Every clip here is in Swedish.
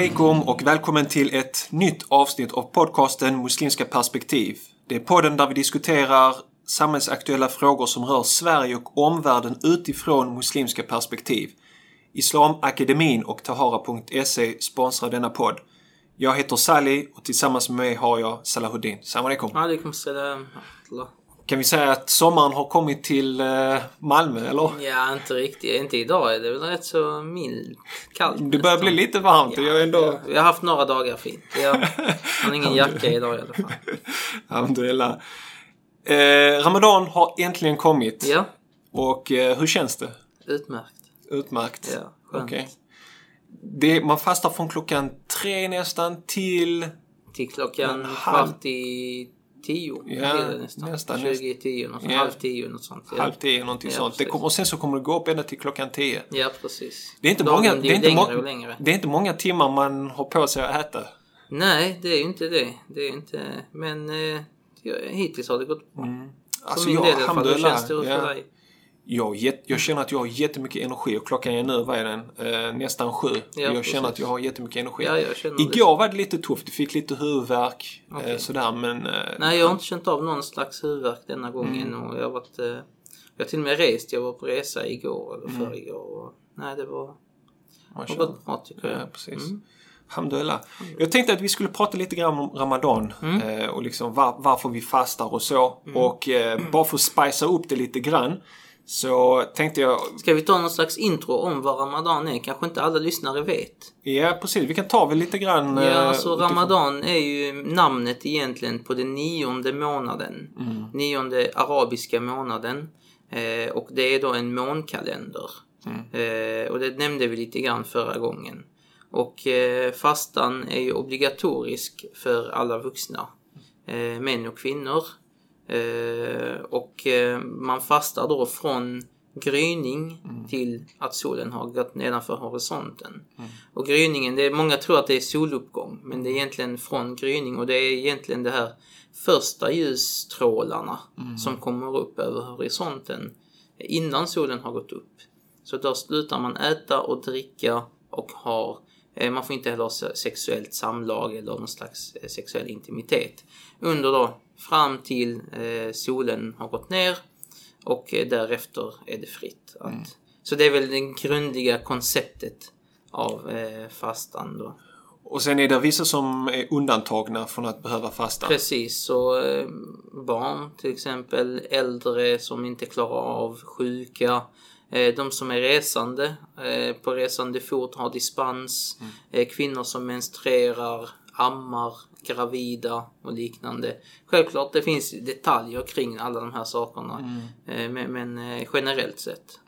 Alaikum och välkommen till ett nytt avsnitt av podcasten Muslimska perspektiv. Det är podden där vi diskuterar samhällsaktuella frågor som rör Sverige och omvärlden utifrån muslimska perspektiv. Islamakademin och Tahara.se sponsrar denna podd. Jag heter Sally och tillsammans med mig har jag Salahuddin. Salam alaikum. Alaikum salam. Kan vi säga att sommaren har kommit till eh, Malmö eller? Ja, inte riktigt. Inte idag är det väl rätt så mild. Kallt. Det börjar bli lite varmt och jag är ändå... Ja, vi har haft några dagar fint. Jag har ingen jacka idag i alla fall. Alhamdulillah. Eh, Ramadan har äntligen kommit. Ja, Och eh, hur känns det? utmärkt. Utmärkt. Ja, skönt. Okej. Det, man fastar från klockan tre nästan till... Till klockan halv- kvart i tio. Ja, nästan. nästan, 20 i tio, något, Ja. halv tio, något sånt. Ja, halv tio, någonting Ja, sånt. Det kommer, och sen så kommer det gå upp ända till klockan tio. ja precis. Det är inte, Dagen många, det, är inte längre och längre. det är inte många timmar man har på sig att äta. Nej, det är ju inte det. Det är inte... Men eh, hittills har det gått bra. Alltså För min jag, del i alla fall. Hur känns det för ja. dig? Jag, jag känner att jag har jättemycket energi och klockan är nu, vad är den? Eh, nästan sju. jag precis. känner att jag har jättemycket energi. Ja. Igår var det lite tufft. Jag fick lite huvudvärk. Eh, Okej. sådär men... Eh, Nej, jag har inte känt av någon slags huvudvärk denna gången. Och jag har varit... Eh, jag har till och med rest. Jag var på resa igår eller Mm. förrgår. Och, nej, det var... Det gått bra tycker Ja, jag. precis. Mm. Alhamdulillah. Jag tänkte att vi skulle prata lite grann om Ramadan Mm. eh, och liksom var, varför vi fastar och så. Och eh, bara för att spicea upp det lite grann så tänkte jag, Ska vi ta någon slags intro om vad Ramadan är? Kanske inte alla lyssnare vet. ja precis, vi kan ta väl lite grann... Ja, eh, alltså utifrån- Ramadan är ju namnet egentligen på den nionde månaden. Mm. Nionde arabiska månaden. Eh, och det är då en månkalender. Mm. Eh, och det nämnde vi lite grann förra gången. Och eh, fastan är ju obligatorisk för alla vuxna. Eh, män och kvinnor. Eh, och eh, man fastar då från gryning till att solen har gått nedanför horisonten. Och gryningen, det är, många tror att det är soluppgång, men det är egentligen från gryning och det är egentligen det här första ljusstrålarna som kommer upp över horisonten innan solen har gått upp. Så då slutar man äta och dricka och har eh, man får inte heller ha se- sexuellt samlag eller någon slags sexuell intimitet. Under då fram till eh, solen har gått ner och eh, därefter är det fritt. Att, Så det är väl det grundliga konceptet av eh, fastan då. Och sen är det vissa som är undantagna från att behöva fasta. Precis, så barn till exempel, äldre som inte klarar av, sjuka, de som är resande, på resande fot har dispens, eh, kvinnor som menstruerar, ammar, gravida och liknande. Självklart det finns detaljer kring alla de här sakerna, eh, men, men eh, generellt sett.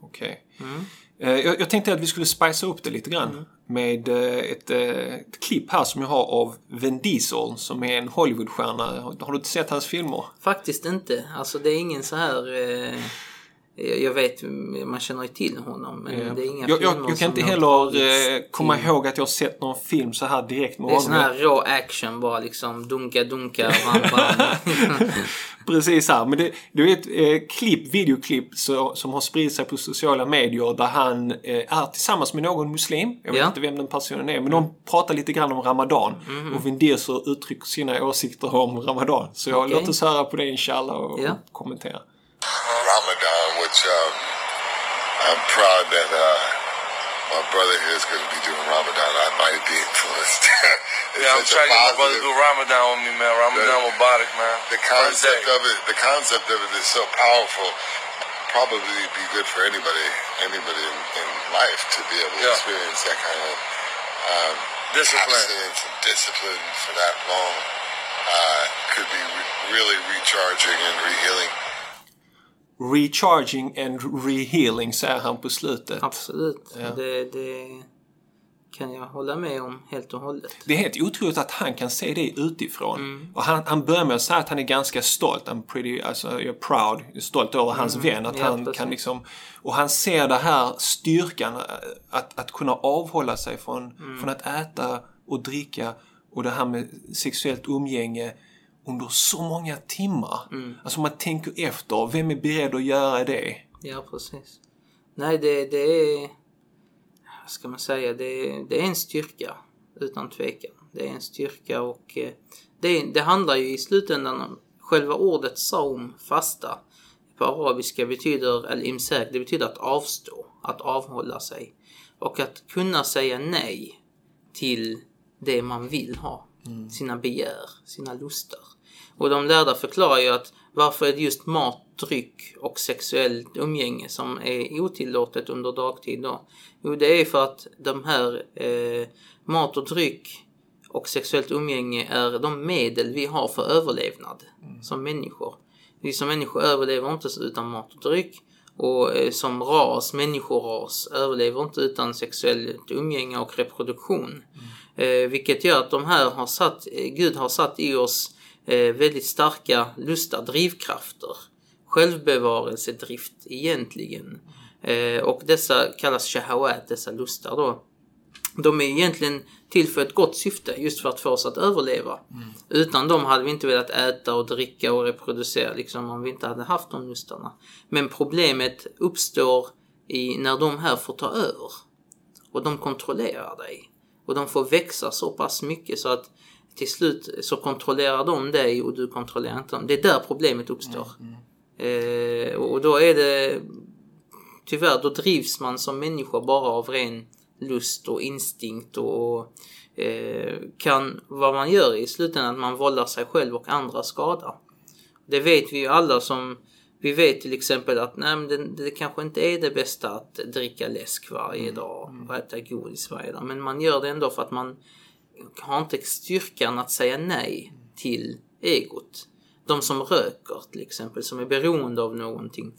Okej. Mm. Eh, Jag, jag tänkte att vi skulle spicea upp det lite grann med eh, ett, ett klipp här som jag har av Vin Diesel som är en Hollywoodstjärna. Har, har du inte sett hans filmer? Faktiskt inte. Alltså det är ingen så här... Eh, jag vet, man känner ju till honom men det är inga jag, filmer jag kan inte heller eh, komma till. ihåg att jag har sett någon film så här direkt med Det är sån honom. här rå action bara liksom. Dunka, dunka. Precis här. Men det, det är ett eh, klipp, videoklipp så, som har spridit sig på sociala medier där han eh, är tillsammans med någon muslim. Jag vet inte vem den personen är. Men de pratar lite grann om Ramadan. Mhm. Och Vin Diesel uttrycker sina åsikter om Ramadan. Så jag, Okej. låt oss höra på det inshallah och Ja. och kommentera. Ramadan, which um, I'm proud that uh, my brother here is going to be doing Ramadan. I might be influenced. Yeah, I'm trying to get my brother to do Ramadan with me, man. Ramadan Mubarak, man. The concept of it, the concept of it is so powerful. Probably be good for anybody, anybody in, in life to be able to Yeah. experience that kind of um, Discipline. and discipline for that long. Uh, could be re- really recharging and rehealing. Recharging and rehealing säger han på slutet. Absolut. Det, det kan jag hålla med om helt och hållet. Det är helt otroligt att han kan se det utifrån. Mm. Och han, han börjar med att säga att han är ganska stolt. I'm pretty, alltså, jag är proud. Stolt över hans vän. Att Mm. Ja, han precis. kan liksom... Och han ser det här styrkan. eh, Att, att kunna avhålla sig från, Mm. från att äta och dricka. Och det här med sexuellt umgänge under så många timmar. Mm. Alltså man tänker efter. Vem är beredd att göra det? Ja, precis. Nej, det, det är... ska man säga, det, det är en styrka utan tvekan. Det är en styrka och eh, det, det handlar ju i slutändan om själva ordet saum, fasta, på arabiska betyder al-imsak, det betyder att avstå, att avhålla sig. Och att kunna säga nej till det man vill ha. Sina begär, sina lustar. Och de lärda förklarar ju att varför är det just mat, dryck och sexuellt umgänge som är otillåtet under dagtid då? Jo, det är för att de här eh, mat och dryck och sexuellt umgänge är de medel vi har för överlevnad som människor. Vi som människor överlever inte utan mat och dryck och eh, som ras, människoras, överlever inte utan sexuellt umgänge och reproduktion. Eh, vilket gör att de här har satt, eh, Gud har satt i oss väldigt starka lustar, drivkrafter. Självbevarelsedrift egentligen. Eh, och dessa kallas shahawat, dessa lustar då. De är egentligen till för ett gott syfte, just för att få oss att överleva. Utan dem hade vi inte velat äta och dricka och reproducera liksom, om vi inte hade haft de lustarna. Men problemet uppstår i när de här får ta över. Och de kontrollerar dig. Och de får växa så pass mycket så att till slut så kontrollerar de dig och du kontrollerar inte dem. Det är där problemet uppstår. Eh, och då är det tyvärr, då drivs man som människa bara av ren lust och instinkt och, eh, kan, vad man gör i slutändan, att man vållar sig själv och andra skada. Det vet vi ju alla som, vi vet till exempel att nej, det, det kanske inte är det bästa att dricka läsk varje dag och äta godis varje dag. Men man gör det ändå för att man har inte styrkan att säga nej till egot. De som röker till exempel, som är beroende av någonting.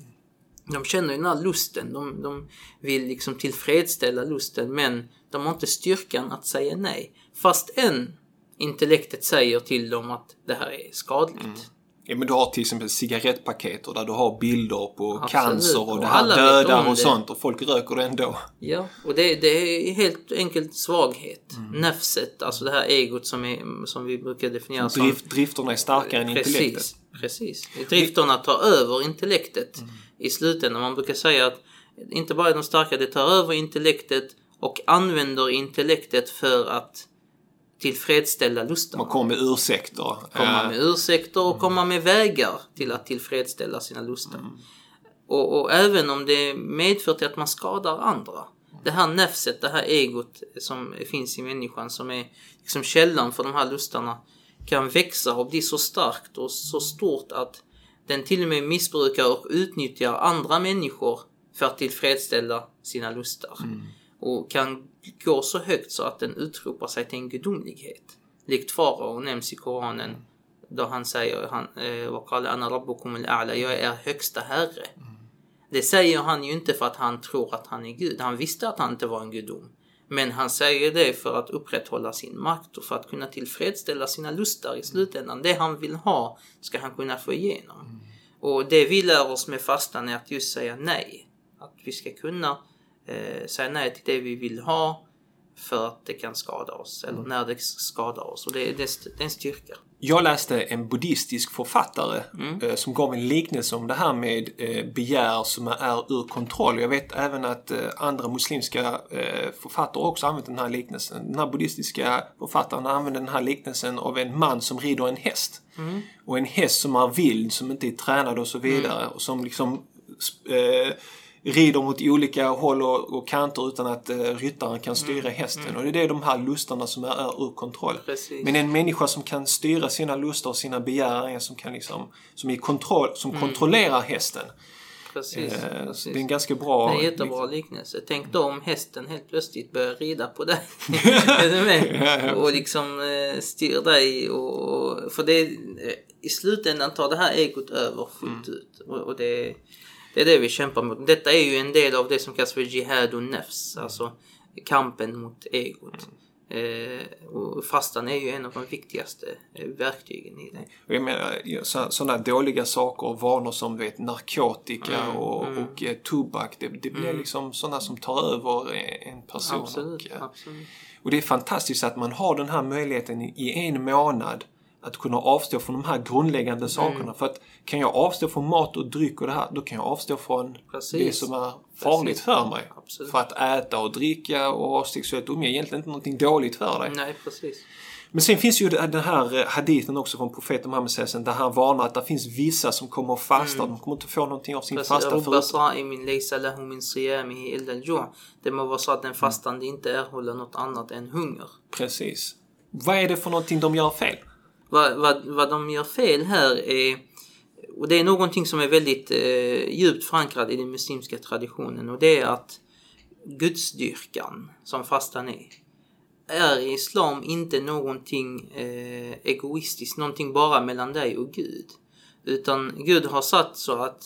De känner ju den här lusten, de, de vill liksom tillfredsställa lusten men de har inte styrkan att säga nej. Fast än intellektet säger till dem att det här är skadligt. Mm. Ja, men du har till exempel cigarettpaket och där du har bilder på Absolut. cancer och det här dödar och sånt och folk röker det ändå. Ja, och det, det är helt enkelt svaghet. Mm. Nafset, alltså det här egot som, är, som vi brukar definiera som... Drift, drifterna är starkare än intellektet. Precis, precis. Drifterna tar över intellektet Mm. i slutändan. Man brukar säga att inte bara är de starka, det tar över intellektet och använder intellektet för att tillfredsställa lustarna. Man kommer med ursäkter. Komma Eh, med ursäkter och komma med vägar till att tillfredsställa sina lustar. Och, och även om det medför till att man skadar andra. Det här nefset, det här egot som finns i människan som är liksom källan för de här lustarna kan växa och bli så starkt och så stort att den till och med missbrukar och utnyttjar andra människor för att tillfredsställa sina lustar och kan gå så högt så att den utropar sig till en gudomlighet. Likt farao nämns i Koranen då han säger han, eh, al jag är er högsta herre. Mm. Det säger han ju inte för att han tror att han är Gud. Han visste att han inte var en gudom. Men han säger det för att upprätthålla sin makt och för att kunna tillfredsställa sina lustar i mm. slutändan. Det han vill ha ska han kunna få igenom. Mm. Och det vi lär oss med fastan är att just säga nej. Att vi ska kunna eh, säga nej till det vi vill ha för att det kan skada oss. Eller när det skadar oss. Och det, det, det är en styrka. Jag läste en buddhistisk författare Mm. eh, som gav en liknelse om det här med eh, begär som är ur kontroll. Jag vet även att eh, andra muslimska eh, författare också använt den här liknelsen. Den här buddhistiska författaren använde den här liknelsen av en man som rider en häst. Mm. Och en häst som är vild, som inte är tränad och så vidare. Och som liksom eh, rider mot olika håll och, och kanter utan att eh, ryttaren kan styra hästen. Och det är det de här lustarna som är, är ur kontroll. Precis. Men en människa som kan styra sina lustar och sina begär, en som kan liksom, som är kontroll, som kontrollerar hästen. Precis. Eh, precis. det är en ganska bra... Det är en jättebra liknelse. Tänk då om hästen helt plötsligt börjar rida på dig. är? Och liksom eh, styr dig. Och, för det, eh, i slutändan tar det här egot över fullt ut. Och, och det, det är det vi kämpar mot. Detta är ju en del av det som kallas för jihad och nefs. Alltså kampen mot egot. Eh, och fastan är ju en av de viktigaste eh, verktygen i det. Jag menar, sådana dåliga saker och vanor som vet, narkotika Mm, och, och eh, tobak. Det, det blir liksom sådana som tar över en person. Absolut, Och, absolut. och det är fantastiskt att man har den här möjligheten i, i en månad att kunna avstå från de här grundläggande mm. sakerna. Mm. För att kan jag avstå från mat och dryck och det här, då kan jag avstå från Precis. det som är farligt Precis. för mig. Absolut. För att äta och dricka och ha sexuellt umgänge är egentligen inte någonting dåligt för dig. Nej, precis. Men sen finns ju den här haditen också från profeten Muhammed Sesson där han varnar att det finns vissa som kommer att fasta. Mm. De kommer inte få någonting av sin Precis. fasta förut. Det må vara så att den mm. fastande inte erhåller något annat än hunger. Precis. Vad är det för någonting de gör fel? Vad, vad, vad de gör fel här är, och det är någonting som är väldigt eh, djupt förankrat i den muslimska traditionen och det är att gudsdyrkan som fastan är, är i islam inte någonting eh, egoistiskt, någonting bara mellan dig och Gud. Utan Gud har satt så att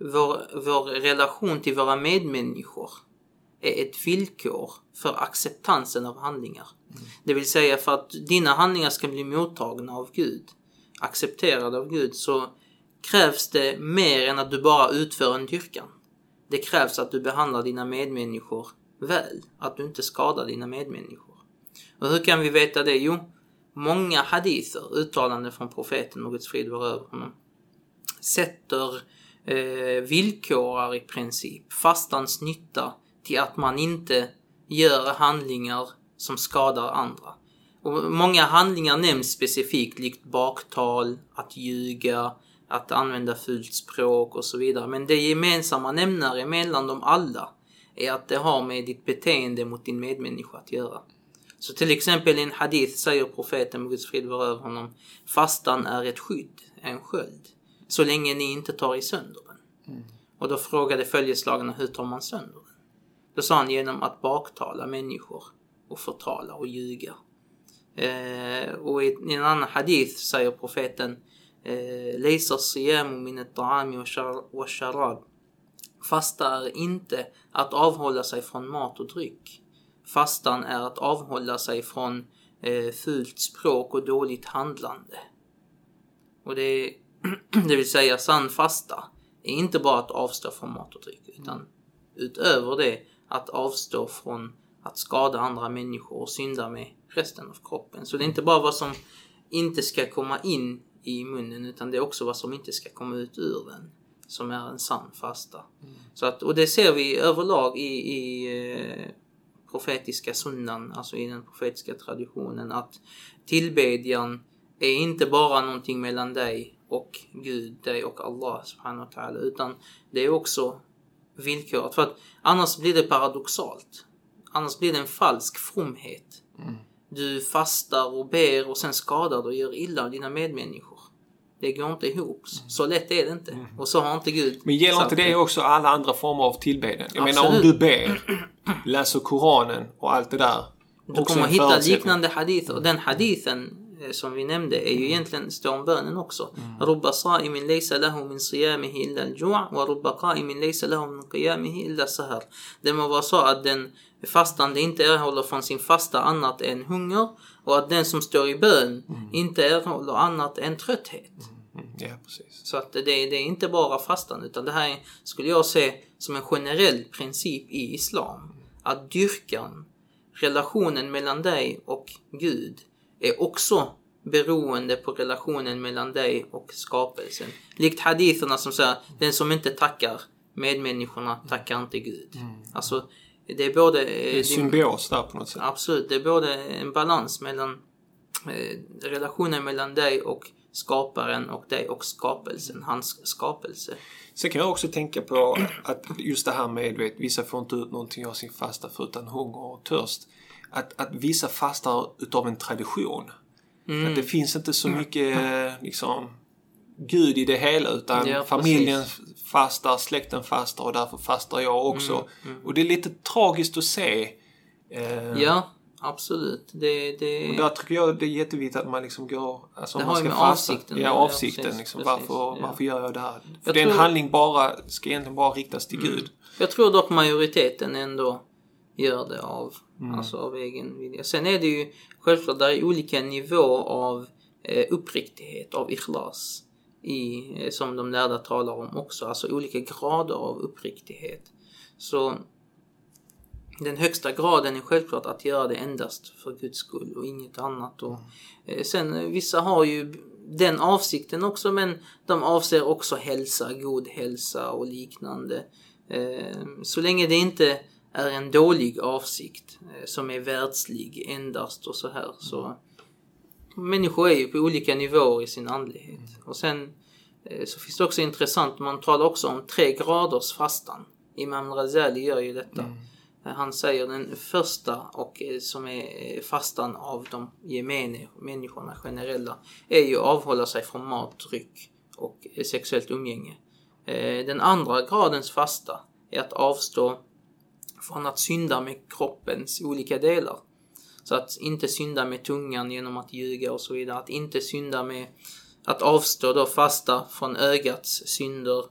vår, vår relation till våra medmänniskor är ett villkor för acceptansen av handlingar. Det vill säga för att dina handlingar ska bli mottagna av Gud, accepterade av Gud, så krävs det mer än att du bara utför en dyrkan. Det krävs att du behandlar dina medmänniskor väl, att du inte skadar dina medmänniskor. Och hur kan vi veta det? Jo, många hadither, uttalanden från profeten, må Guds frid var över honom, sätter eh, villkorar i princip fastans nytta till att man inte gör handlingar som skadar andra. Och många handlingar nämns specifikt, likt baktal, att ljuga, att använda fult språk och så vidare. Men det gemensamma nämnare mellan dem alla är att det har med ditt beteende mot din medmänniska att göra. Så till exempel i en hadith säger profeten, med Guds frid vare över honom, fastan är ett skydd, en sköld, så länge ni inte tar i sönder den. Och då frågade följeslagarna, hur tar man sönder den? Då sa han genom att baktala människor och förtala och ljuga. Eh, och i, i en annan hadith säger profeten eh, Leisa siyamu min at-ta'ami wa sharab Fasta är inte att avhålla sig från mat och dryck. Fastan är att avhålla sig från eh, fult språk och dåligt handlande. Och det, det vill säga sann fasta är inte bara att avstå från mat och dryck utan utöver det att avstå från att skada andra människor och synda med resten av kroppen. Så det är inte bara vad som inte ska komma in i munnen utan det är också vad som inte ska komma ut ur den som är en sann fasta. Så att, och det ser vi överlag i, i eh, profetiska sunnan, alltså i den profetiska traditionen att tillbedjan är inte bara någonting mellan dig och Gud, dig och Allah subhanahu wa ta'ala, utan det är också villkoret. För att annars blir det paradoxalt. Annars blir det en falsk fromhet. Du fastar och ber och sen skadar du och gör illa dina medmänniskor. Det går inte ihop. Så lätt är det inte. Och så har inte Gud Men gäller inte det också alla andra former av tillbedjan? Jag menar om Absolut. du ber, läser Koranen och allt det där. Du kommer hitta liknande hadith och den hadithen Eh, som vi nämnde är ju mm. egentligen stormbönen också. Mm. Rubba sa'imin laysa lahu min siyamihi illa al-ju' wa rubba qa'imin laysa lahu min qiyamihi illa sahar. Det må vara så att den fastande inte erhåller från sin fasta annat än hunger och att den som står i bön mm. inte erhåller annat än trötthet. Ja, precis. Så att det, det är inte bara fastan utan det här skulle jag se som en generell princip i Islam. Att dyrkan, relationen mellan dig och Gud är också beroende på relationen mellan dig och skapelsen. Likt haditherna som säger den som inte tackar medmänniskorna tackar inte Gud. Alltså det är både... Det är det- symbios där på något sätt. Absolut, det är både en balans mellan eh, relationen mellan dig och skaparen och dig och skapelsen, hans skapelse. Sen kan jag också tänka på att just det här med, vet, vissa får inte ut någonting av sin fasta förutom hunger och törst. Att, att vissa fastar utav en tradition. Mm. Att det finns inte så mycket eh, liksom Gud i det hela utan Ja, familjen precis. fastar, släkten fastar och därför fastar jag också. Mm, Och det är lite tragiskt att se. Eh, Ja, absolut. Det, det, Och där tycker jag det är jätteviktigt att man liksom går... Alltså Det man har ju ska med fasta. avsikten Ja, avsikten. precis, liksom, precis, varför, ja. varför gör jag det här? För Jag det är en tror- handling bara, ska egentligen bara riktas till Gud. Jag tror dock majoriteten ändå gör det av, Mm. alltså av egen vilja. Sen är det ju självklart, där är olika nivåer av eh, uppriktighet, av ikhlas. I, eh, som de lärda talar om också, alltså olika grader av uppriktighet. Så den högsta graden är självklart att göra det endast för Guds skull och inget annat. Och, eh, sen eh, vissa har ju den avsikten också men de avser också hälsa, god hälsa och liknande. Eh, så länge det inte är en dålig avsikt eh, som är världslig endast och så här så människor är ju på olika nivåer i sin andlighet. Och sen eh, så finns det också intressant, man talar också om tre graders fastan. Imam Razali gör ju detta. Eh, Han säger den första och som är fastan av de gemene människorna generella är ju att avhålla sig från mat, dryck och sexuellt umgänge. Den andra gradens fasta är att avstå från att synda med kroppens olika delar. Så att inte synda med tungan genom att ljuga och så vidare. Att inte synda med att avstå då fasta från ögats synder,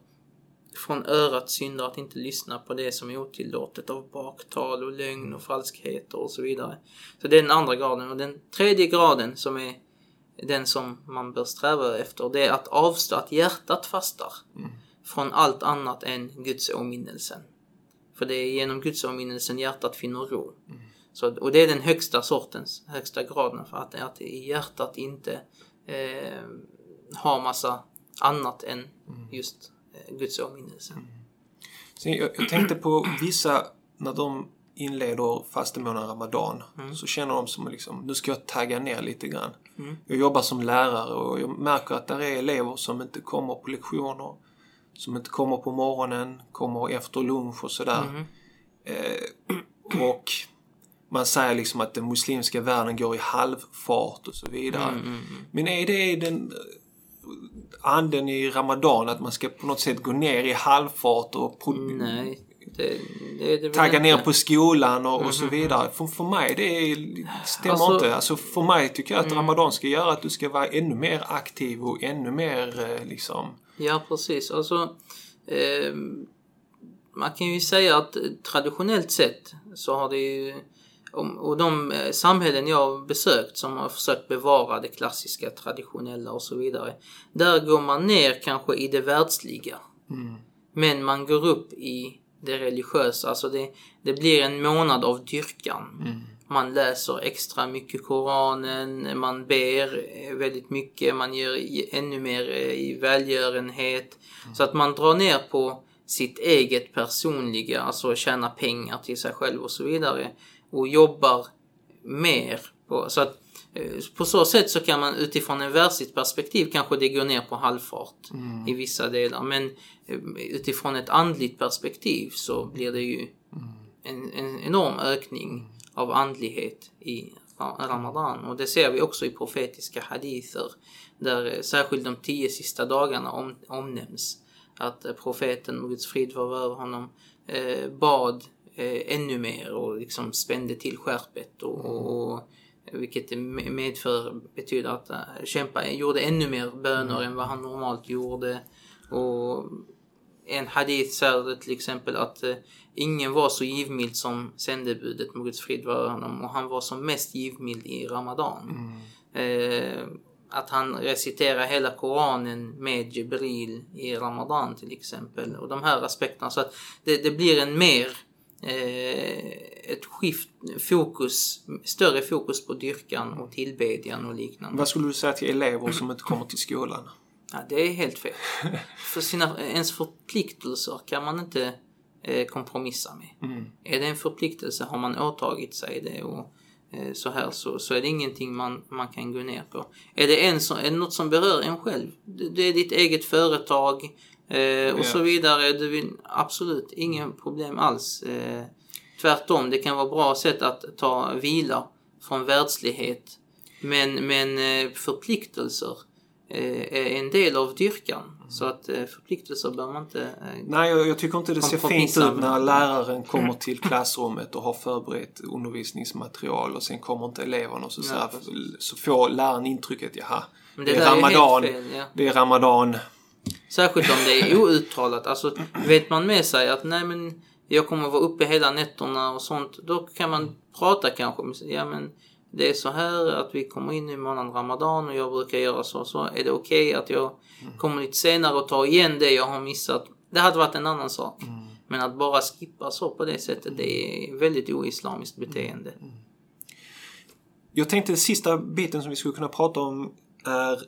från örats synder, att inte lyssna på det som är otillåtet av baktal och lögn och falskheter och så vidare. Så det är den andra graden. Och den tredje graden som är den som man bör sträva efter, det är att avstå att hjärtat fastar från allt annat än Guds åminnelsen. För det är genom Guds åminnelsen hjärtat finner ro. Så, och det är den högsta sortens, högsta graden för att, att i hjärtat inte eh, ha massa annat än just eh, Guds åminnelse. Så jag, jag tänkte på vissa, när de inleder fastemånaden Ramadan, så känner de som liksom, nu ska jag tagga ner lite grann. Jag jobbar som lärare och jag märker att det är elever som inte kommer på lektioner, som inte kommer på morgonen, kommer efter lunch och sådär. Eh, och man säger liksom att den muslimska världen går i halvfart och så vidare. Men är det den anden i Ramadan att man ska på något sätt gå ner i halvfart och Nej, det, det det tagga ner på skolan och, och så vidare. För, för mig det är, stämmer Alltså- inte. Alltså för mig tycker jag att Ramadan ska göra att du ska vara ännu mer aktiv och ännu mer eh, liksom... Ja, precis. Alltså, eh, man kan ju säga att traditionellt sett så har det ju och de eh, samhällen jag har besökt som har försökt bevara det klassiska, traditionella och så vidare. Där går man ner kanske i det världsliga. Men man går upp i det religiösa. Alltså det, det blir en månad av dyrkan. Man läser extra mycket Koranen, man ber eh, väldigt mycket, man gör ännu mer eh, i välgörenhet. Så att man drar ner på sitt eget personliga, alltså tjäna pengar till sig själv och så vidare. Och jobbar mer. På, så att eh, på så sätt så kan man utifrån en världsligt perspektiv kanske det går ner på halvfart i vissa delar. Men utifrån ett andligt perspektiv så blir det ju en, en enorm ökning av andlighet i Ra- Ramadan. Och det ser vi också i profetiska hadither där eh, särskilt de tio sista dagarna om, omnämns. Att eh, profeten, Guds frid vara över honom, eh, bad eh, ännu mer och liksom spände till skärpet och, och, och vilket det me- medför betyder att kämpa gjorde ännu mer böner än vad han normalt gjorde. Och en hadith säger till exempel att eh, ingen var så givmild som sändebudet må Guds frid vara honom och han var som mest givmild i Ramadan. Eh, att han reciterar hela Koranen med Jibril i Ramadan till exempel och de här aspekterna så att det, det blir en mer eh, ett skift, fokus, större fokus på dyrkan och tillbedjan och liknande. Vad skulle du säga till elever som inte kommer till skolan? Ja, det är helt fel. För sina, ens förpliktelser kan man inte eh, kompromissa med. Är det en förpliktelse har man åtagit sig det och eh, så här så, så är det ingenting man, man kan gå ner på. Är det, en som, är det något som berör en själv, det, det är ditt eget företag eh, och så vidare. Du vill, absolut, ingen problem alls. Eh, tvärtom, det kan vara bra sätt att ta vila från världslighet. Men, men eh, förpliktelser är en del av dyrkan. Så att eh, förpliktelser bör man inte... Eh, Nej, jag, jag tycker inte det ser fint ut när läraren kommer till klassrummet och har förberett undervisningsmaterial och sen kommer inte eleverna och så, så, här, så får läraren intrycket, jaha, Men det, det är där är ramadan, fel, ja. det är ramadan. Särskilt om det är outtalat. Alltså vet man med sig att nej men jag kommer vara uppe hela nätterna och sånt. Då kan man prata kanske ja men det är så här att vi kommer in i månaden Ramadan och jag brukar göra så och så. Är det okej att jag kommer lite senare och tar igen det jag har missat? Det hade varit en annan sak. Men att bara skippa så på det sättet, det är väldigt oislamiskt beteende. Jag tänkte den sista biten som vi skulle kunna prata om är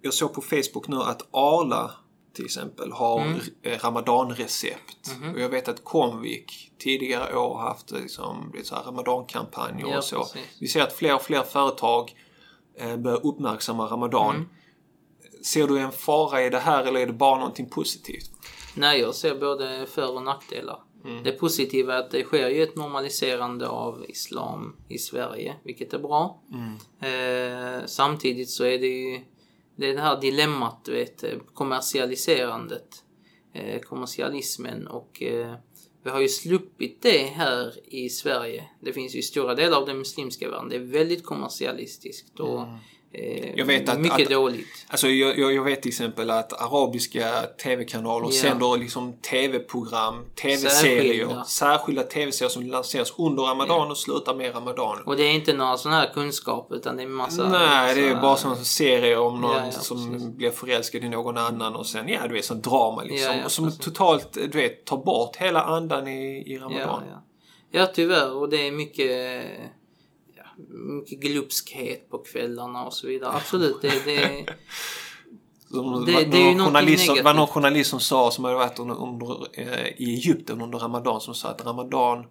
Jag såg på Facebook nu att Arla till exempel har Mm. eh, ramadanrecept. Mhm. Och jag vet att Comvik tidigare år har haft liksom, blivit så här ramadankampanjer Ja, och så. precis. Vi ser att fler och fler företag eh, börjar uppmärksamma ramadan. Mm. Ser du en fara i det här eller är det bara någonting positivt? Nej, jag ser både för och nackdelar. Det positiva är att det sker ju ett normaliserande av islam i Sverige, vilket är bra. Eh, samtidigt så är det ju det, är det här dilemmat, du vet, eh, kommersialiserandet. Eh, kommersialismen och eh, vi har ju sluppit det här i Sverige. Det finns ju i stora delar av den muslimska världen. Det är väldigt kommersialistiskt och mm. Jag vet att- mycket att- dåligt. Alltså jag, jag, jag vet till exempel att arabiska tv-kanaler Ja. sänder liksom tv-program, tv-serier, Särskilda. särskilda tv-serier som lanseras under ramadan och slutar med ramadan. Och det är inte några sådana här kunskap utan det är massa... Nej, det är bara sådana serier om någon Ja, ja, som precis. blir förälskad i någon annan och sen, ja du vet, sånt drama liksom. Ja, ja, och som precis. totalt, du vet, tar bort hela andan i, i Ja, ramadan. ja. ja, tyvärr. Och det är mycket, ja, mycket glupskhet på kvällarna och så vidare. Absolut, det, det, Som, Det- var, det är ju journalist, som- var någon journalist som sa, som hade varit under, under, eh, i Egypten under Ramadan, som sa att Ramadan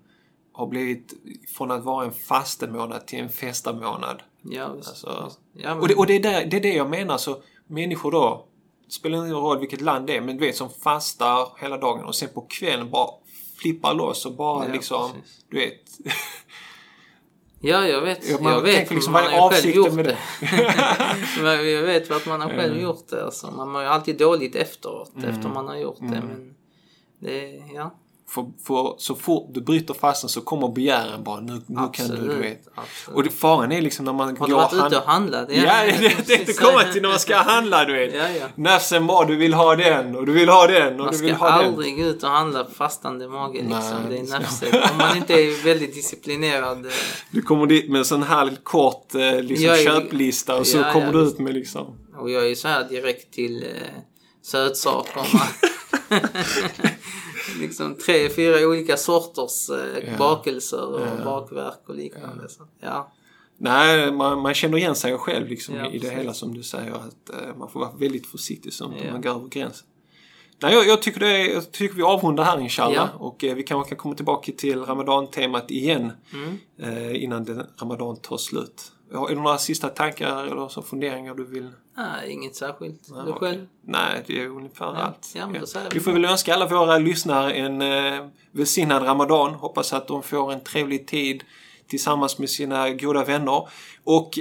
har blivit från att vara en fastemånad till en festamånad. ja, Alltså, ja, men, Och det, och det, är där, det är det jag menar, så människor då, det spelar ingen roll vilket land det är, men du vet som fastar hela dagen och sen på kvällen bara flippar loss och bara Ja, liksom, precis. du vet. ja, jag vet. Ja, man jag vet, liksom, man har själv gjort med det. Men jag vet att man har själv gjort det. Alltså. Man mår ju alltid dåligt efteråt, Mm. efter man har gjort det. Men det, ja. För, för så fort du bryter fastan så kommer begären bara, nu, nu kan du, du vet. absolut. Och det, faran är liksom när man har du går varit och ute och handlar. handlat? Ja, jag tänkte precis. komma till när man ska handla, du vet. Ja, ja. Nafsen bara, du vill ha den och du vill ha den och Man du vill ska ha den. aldrig gå ut och handla fastande mage liksom. Nej, det är det ska- nafset. Om man inte är väldigt disciplinerad. eh, Du kommer dit med en sån här kort eh, liksom, Ja, ja. köplista och så Ja, kommer ja, du ut med liksom... Och jag är så här direkt till eh, sötsakerna. liksom tre, fyra olika sorters eh, Ja. bakelser och bakverk och liknande. Så, ja. Nej, man, man känner igen sig själv liksom Ja, i det hela som du säger. Att eh, man får vara väldigt försiktig att Ja. man går över gränsen. Nej, jag, jag, tycker det jag tycker vi avrundar här inshallah. Ja. Och eh, vi kanske kan komma tillbaka till Ramadan-temat igen. Mm. Eh, innan den, Ramadan tar slut. Ja, Är det några sista tankar eller så funderingar du vill? Nej, inget särskilt. Nej, du själv? Nej, det är ungefär Ja, allt. ja, säger vi får väl önska alla våra lyssnare en eh, välsignad Ramadan. Hoppas att de får en trevlig tid tillsammans med sina goda vänner. Och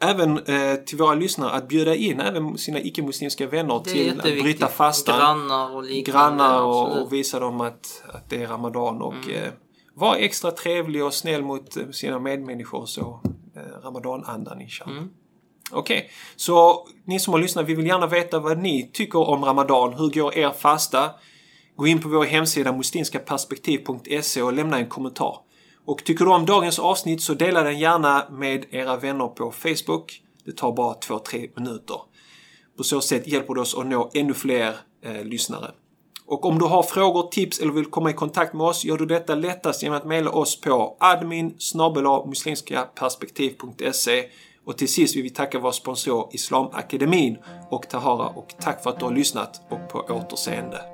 även eh, till våra lyssnare att bjuda in även sina icke-muslimska vänner till att bryta fastan. Grannar och liknande. Grannar och, och visa dem att, att det är Ramadan. Och Mm. eh, var extra trevlig och snäll mot eh, sina medmänniskor så. Eh, Ramadan-andan inshallah. Mm. Okej, så ni som har lyssnat, vi vill gärna veta vad ni tycker om Ramadan. Hur går er fasta? Gå in på vår hemsida muslimskaperspektiv.se och lämna en kommentar. Och tycker du om dagens avsnitt så dela den gärna med era vänner på Facebook. Det tar bara 2-3 minuter. På så sätt hjälper det oss att nå ännu fler eh, lyssnare. Och om du har frågor, tips eller vill komma i kontakt med oss gör du detta lättast genom att mejla oss på admin muslimskaperspektiv.se Och till sist vill vi tacka vår sponsor Islamakademin och Tahara och tack för att du har lyssnat och på återseende.